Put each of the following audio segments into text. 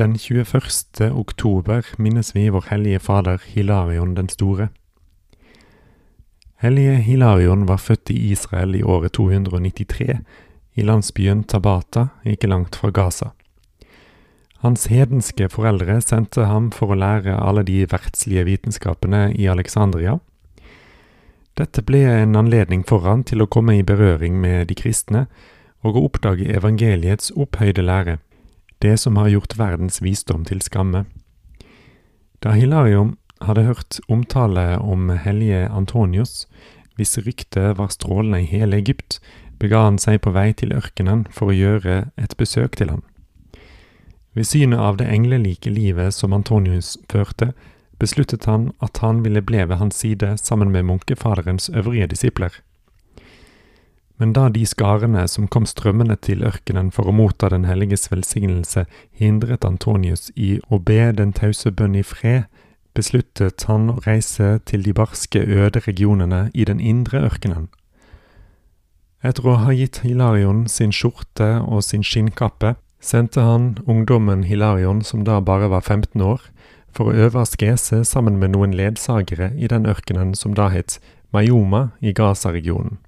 Den 21. oktober minnes vi vår hellige fader Hilarion den store. Hellige Hilarion var født i Israel i året 293, i landsbyen Tabata, ikke langt fra Gaza. Hans hedenske foreldre sendte ham for å lære alle de verdslige vitenskapene i Alexandria. Dette ble en anledning for han til å komme i berøring med de kristne og å oppdage evangeliets opphøyde lære, det som har gjort verdens visdom til skamme. Da Hilarion hadde hørt omtale om hellige Antonius, hvis rykte var strålende i hele Egypt, bega han seg på vei til ørkenen for å gjøre et besøk til ham. Ved synet av det englelike livet som Antonius førte, besluttet han at han ville bli ved hans side sammen med munkefaderens øvrige disipler. Men da de skarene som kom strømmende til ørkenen for å motta Den helliges velsignelse, hindret Antonius i å be den tause bønn i fred, besluttet han å reise til de barske, øde regionene i den indre ørkenen. Etter å ha gitt Hilarion sin skjorte og sin skinnkappe, sendte han ungdommen Hilarion, som da bare var 15 år, for å øve askese sammen med noen ledsagere i den ørkenen som da het Mayoma i Gaza-regionen.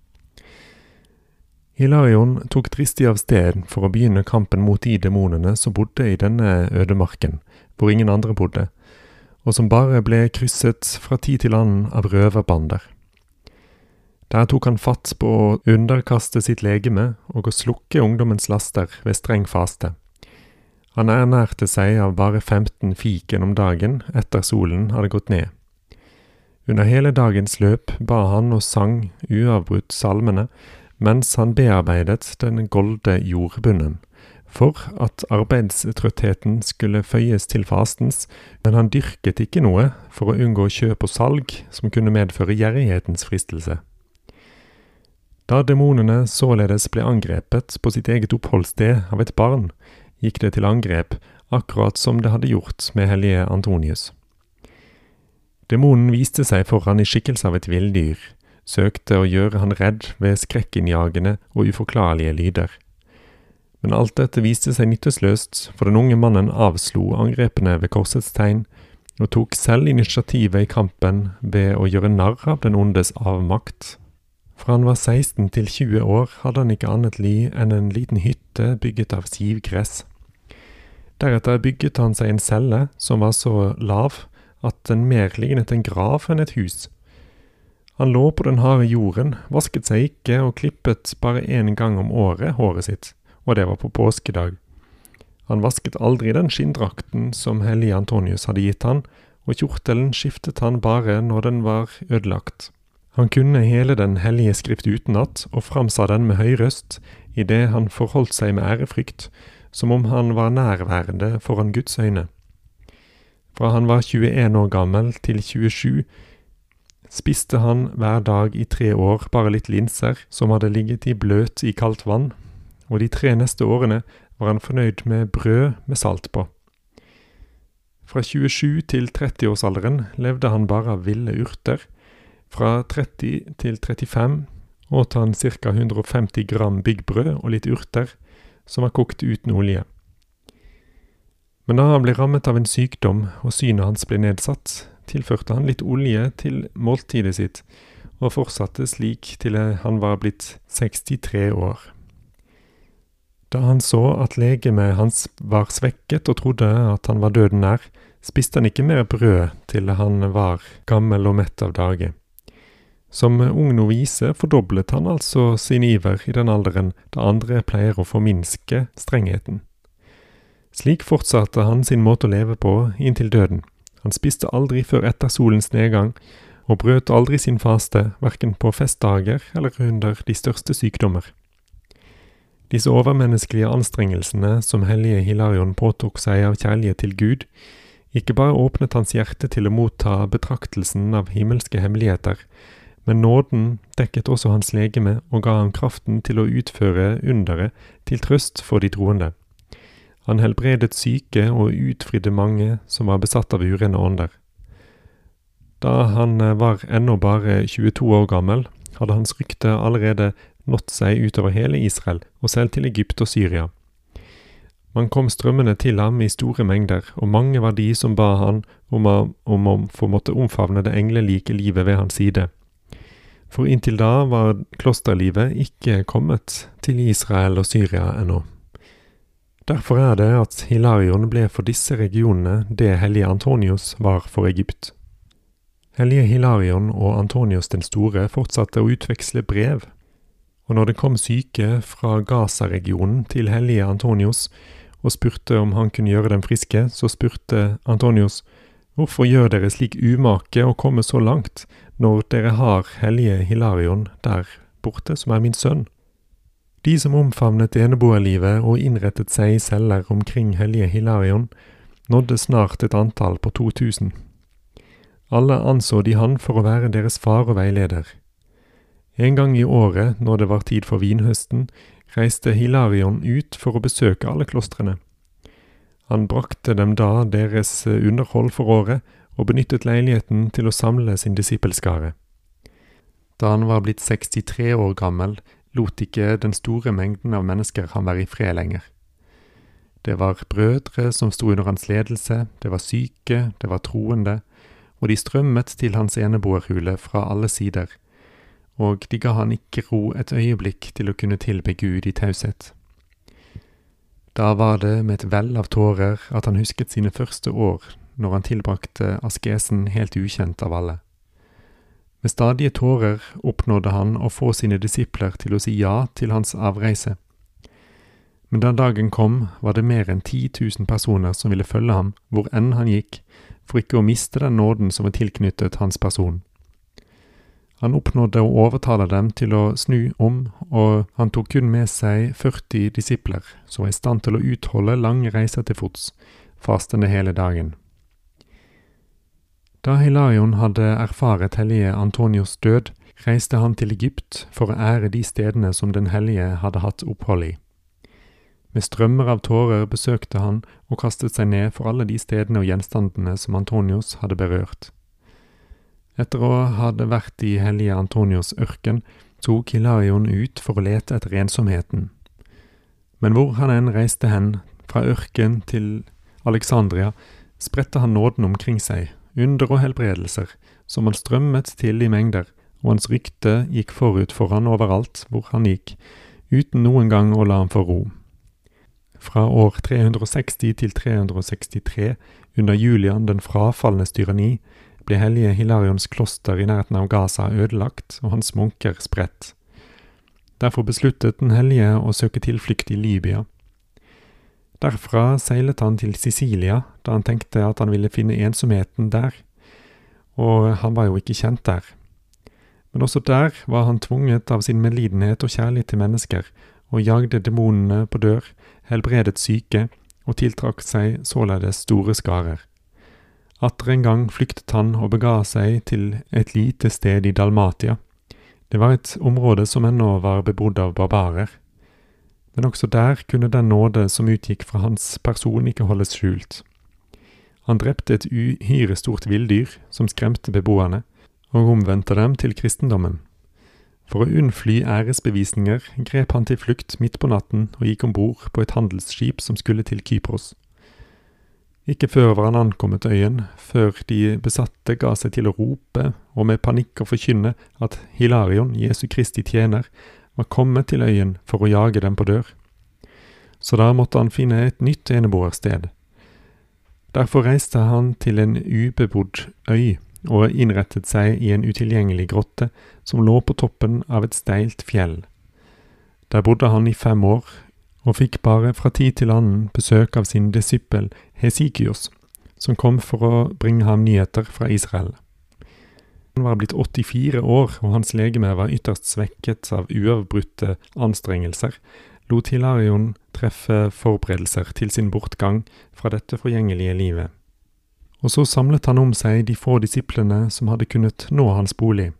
Hilarion tok dristig av sted for å begynne kampen mot de demonene som bodde i denne ødemarken, hvor ingen andre bodde, og som bare ble krysset fra tid til annen av røverbander. Der tok han fatt på å underkaste sitt legeme og å slukke ungdommens laster ved streng faste. Han ernærte seg av bare 15 fiken om dagen etter solen hadde gått ned. Under hele dagens løp ba han og sang uavbrutt salmene mens han bearbeidet den golde jordbunnen, for at arbeidstrøttheten skulle føyes til fastens, men han dyrket ikke noe for å unngå kjøp og salg som kunne medføre gjerrighetens fristelse. Da demonene således ble angrepet på sitt eget oppholdssted av et barn, gikk det til angrep, akkurat som det hadde gjort med hellige Antonius. Demonen viste seg foran i skikkelse av et villdyr, søkte å gjøre han redd ved skrekkinnjagende og uforklarlige lyder. Men alt dette viste seg nytteløst, for den unge mannen avslo angrepene ved korsets tegn, og tok selv initiativet i kampen ved å gjøre narr av den ondes avmakt. Fra han var 16 til 20 år hadde han ikke annet liv enn en liten hytte bygget av sivgress. Deretter bygget han seg en celle som var så lav at den mer lignet en grav enn et hus. Han lå på den harde jorden, vasket seg ikke og klippet bare én gang om året håret sitt, og det var på påskedag. Han vasket aldri den skinndrakten som hellige Antonius hadde gitt han, og kjortelen skiftet han bare når den var ødelagt. Han kunne hele Den hellige skrift utenat og framsa den med høy røst, idet han forholdt seg med ærefrykt, som om han var nærværende foran Guds øyne. Fra han var 21 år gammel til 27 spiste han hver dag i tre år bare litt linser som hadde ligget i bløt i kaldt vann, og de tre neste årene var han fornøyd med brød med salt på. Fra 27 til 30-årsalderen levde han bare av ville urter. Fra 30 til 35 åt han ca. 150 gram byggbrød og litt urter, som var kokt uten olje. Men da han ble rammet av en sykdom og synet hans ble nedsatt, tilførte han litt olje til måltidet sitt, og fortsatte slik til han var blitt 63 år. Da han så at legemet hans var svekket og trodde at han var døden nær, spiste han ikke mer brød til han var gammel og mett av dage. Som ung novise fordoblet han altså sin iver i den alderen da andre pleier å forminske strengheten. Slik fortsatte han sin måte å leve på inntil døden. Han spiste aldri før etter solens nedgang, og brøt aldri sin faste, verken på festdager eller under de største sykdommer. Disse overmenneskelige anstrengelsene som hellige Hilarion påtok seg av kjærlighet til Gud, ikke bare åpnet hans hjerte til å motta betraktelsen av himmelske hemmeligheter, men nåden dekket også hans legeme og ga ham kraften til å utføre underet til trøst for de troende. Han helbredet syke og utfridde mange som var besatt av urene ånder. Da han var ennå bare 22 år gammel, hadde hans rykte allerede nådd seg utover hele Israel og selv til Egypt og Syria. Man kom strømmende til ham i store mengder, og mange var de som ba han om å, om å få måtte omfavne det englelike livet ved hans side. For inntil da var klosterlivet ikke kommet til Israel og Syria ennå. Derfor er det at Hilarion ble for disse regionene det hellige Antonius var for Egypt. Hellige Hilarion og Antonius den store fortsatte å utveksle brev, og når det kom syke fra Gaza-regionen til hellige Antonius og spurte om han kunne gjøre dem friske, så spurte Antonius hvorfor gjør dere slik umake å komme så langt når dere har hellige Hilarion der borte, som er min sønn? De som omfavnet eneboerlivet og innrettet seg i celler omkring hellige Hilarion, nådde snart et antall på 2000. Alle anså de han for å være deres far og veileder. En gang i året, når det var tid for vinhøsten, reiste Hilarion ut for å besøke alle klostrene. Han brakte dem da deres underhold for året, og benyttet leiligheten til å samle sin disippelskare. Da han var blitt 63 år gammel, lot ikke den store mengden av mennesker han være i fred lenger. Det var brødre som sto under hans ledelse, det var syke, det var troende, og de strømmet til hans eneboerhule fra alle sider, og de ga han ikke ro et øyeblikk til å kunne tilbe Gud i taushet. Da var det med et vell av tårer at han husket sine første år når han tilbrakte askesen helt ukjent av alle. Med stadige tårer oppnådde han å få sine disipler til å si ja til hans avreise. Men da dagen kom, var det mer enn 10 000 personer som ville følge ham hvor enn han gikk, for ikke å miste den nåden som var tilknyttet hans person. Han oppnådde å overtale dem til å snu om, og han tok kun med seg 40 disipler, som var i stand til å utholde lange reiser til fots, fastende hele dagen. Da Hilarion hadde erfaret hellige Antonios død, reiste han til Egypt for å ære de stedene som den hellige hadde hatt opphold i. Med strømmer av tårer besøkte han og kastet seg ned for alle de stedene og gjenstandene som Antonios hadde berørt. Etter å ha vært i hellige Antonios ørken, tok Hilarion ut for å lete etter ensomheten. Men hvor han enn reiste hen, fra ørken til Alexandria, spredte han nåden omkring seg under og helbredelser, som han strømmet til i mengder, og hans rykte gikk forut for han overalt hvor han gikk, uten noen gang å la ham få ro. Fra år 360 til 363, under Julian den frafalnes tyranni, ble hellige Hilarions kloster i nærheten av Gaza ødelagt og hans munker spredt. Derfor besluttet den hellige å søke tilflukt i Libya, Derfra seilet han til Sicilia, da han tenkte at han ville finne ensomheten der, og han var jo ikke kjent der. Men også der var han tvunget av sin medlidenhet og kjærlighet til mennesker, og jagde demonene på dør, helbredet syke, og tiltrakk seg således store skarer. Atter en gang flyktet han og bega seg til et lite sted i Dalmatia. Det var et område som ennå var bebodd av barbarer men også der kunne den nåde som utgikk fra hans person ikke holdes skjult. Han drepte et uhyre stort villdyr som skremte beboerne, og omvendte dem til kristendommen. For å unnfly æresbevisninger grep han til flukt midt på natten og gikk om bord på et handelsskip som skulle til Kypros. Ikke før var han ankommet øyen, før de besatte ga seg til å rope og med panikk å forkynne at Hilarion, Jesu Kristi tjener, var kommet til øyen for å jage dem på dør. Så da måtte han finne et nytt eneboersted. Derfor reiste han til en ubebodd øy og innrettet seg i en utilgjengelig grotte som lå på toppen av et steilt fjell. Der bodde han i fem år, og fikk bare fra tid til annen besøk av sin disippel Hesikios, som kom for å bringe ham nyheter fra Israel. Han var blitt 84 år, og hans legeme var ytterst svekket av uavbrutte anstrengelser, lot Hilarion treffe forberedelser til sin bortgang fra dette forgjengelige livet. Og så samlet han om seg de få disiplene som hadde kunnet nå hans bolig.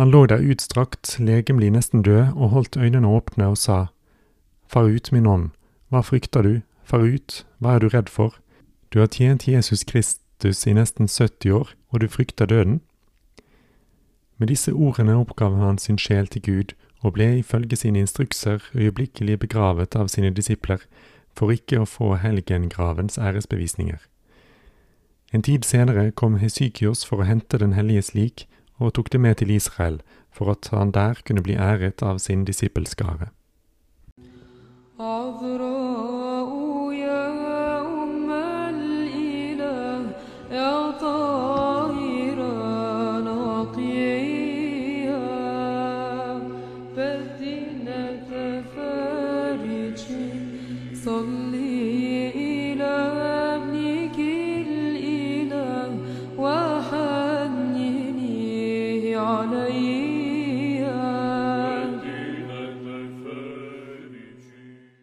Han lå der utstrakt, legemlig nesten død, og holdt øynene åpne og sa, Far ut, min ånd, hva frykter du, far ut, hva er du redd for? Du har tjent Jesus Kristus i nesten 70 år, og du frykter døden? Med disse ordene oppgav han sin sjel til Gud, og ble ifølge sine instrukser øyeblikkelig begravet av sine disipler, for ikke å få helgengravens æresbevisninger. En tid senere kom Hesykios for å hente Den helliges lik, og tok det med til Israel, for at han der kunne bli æret av sin disippelskare. عذراء يا أم الإله يا طاهرة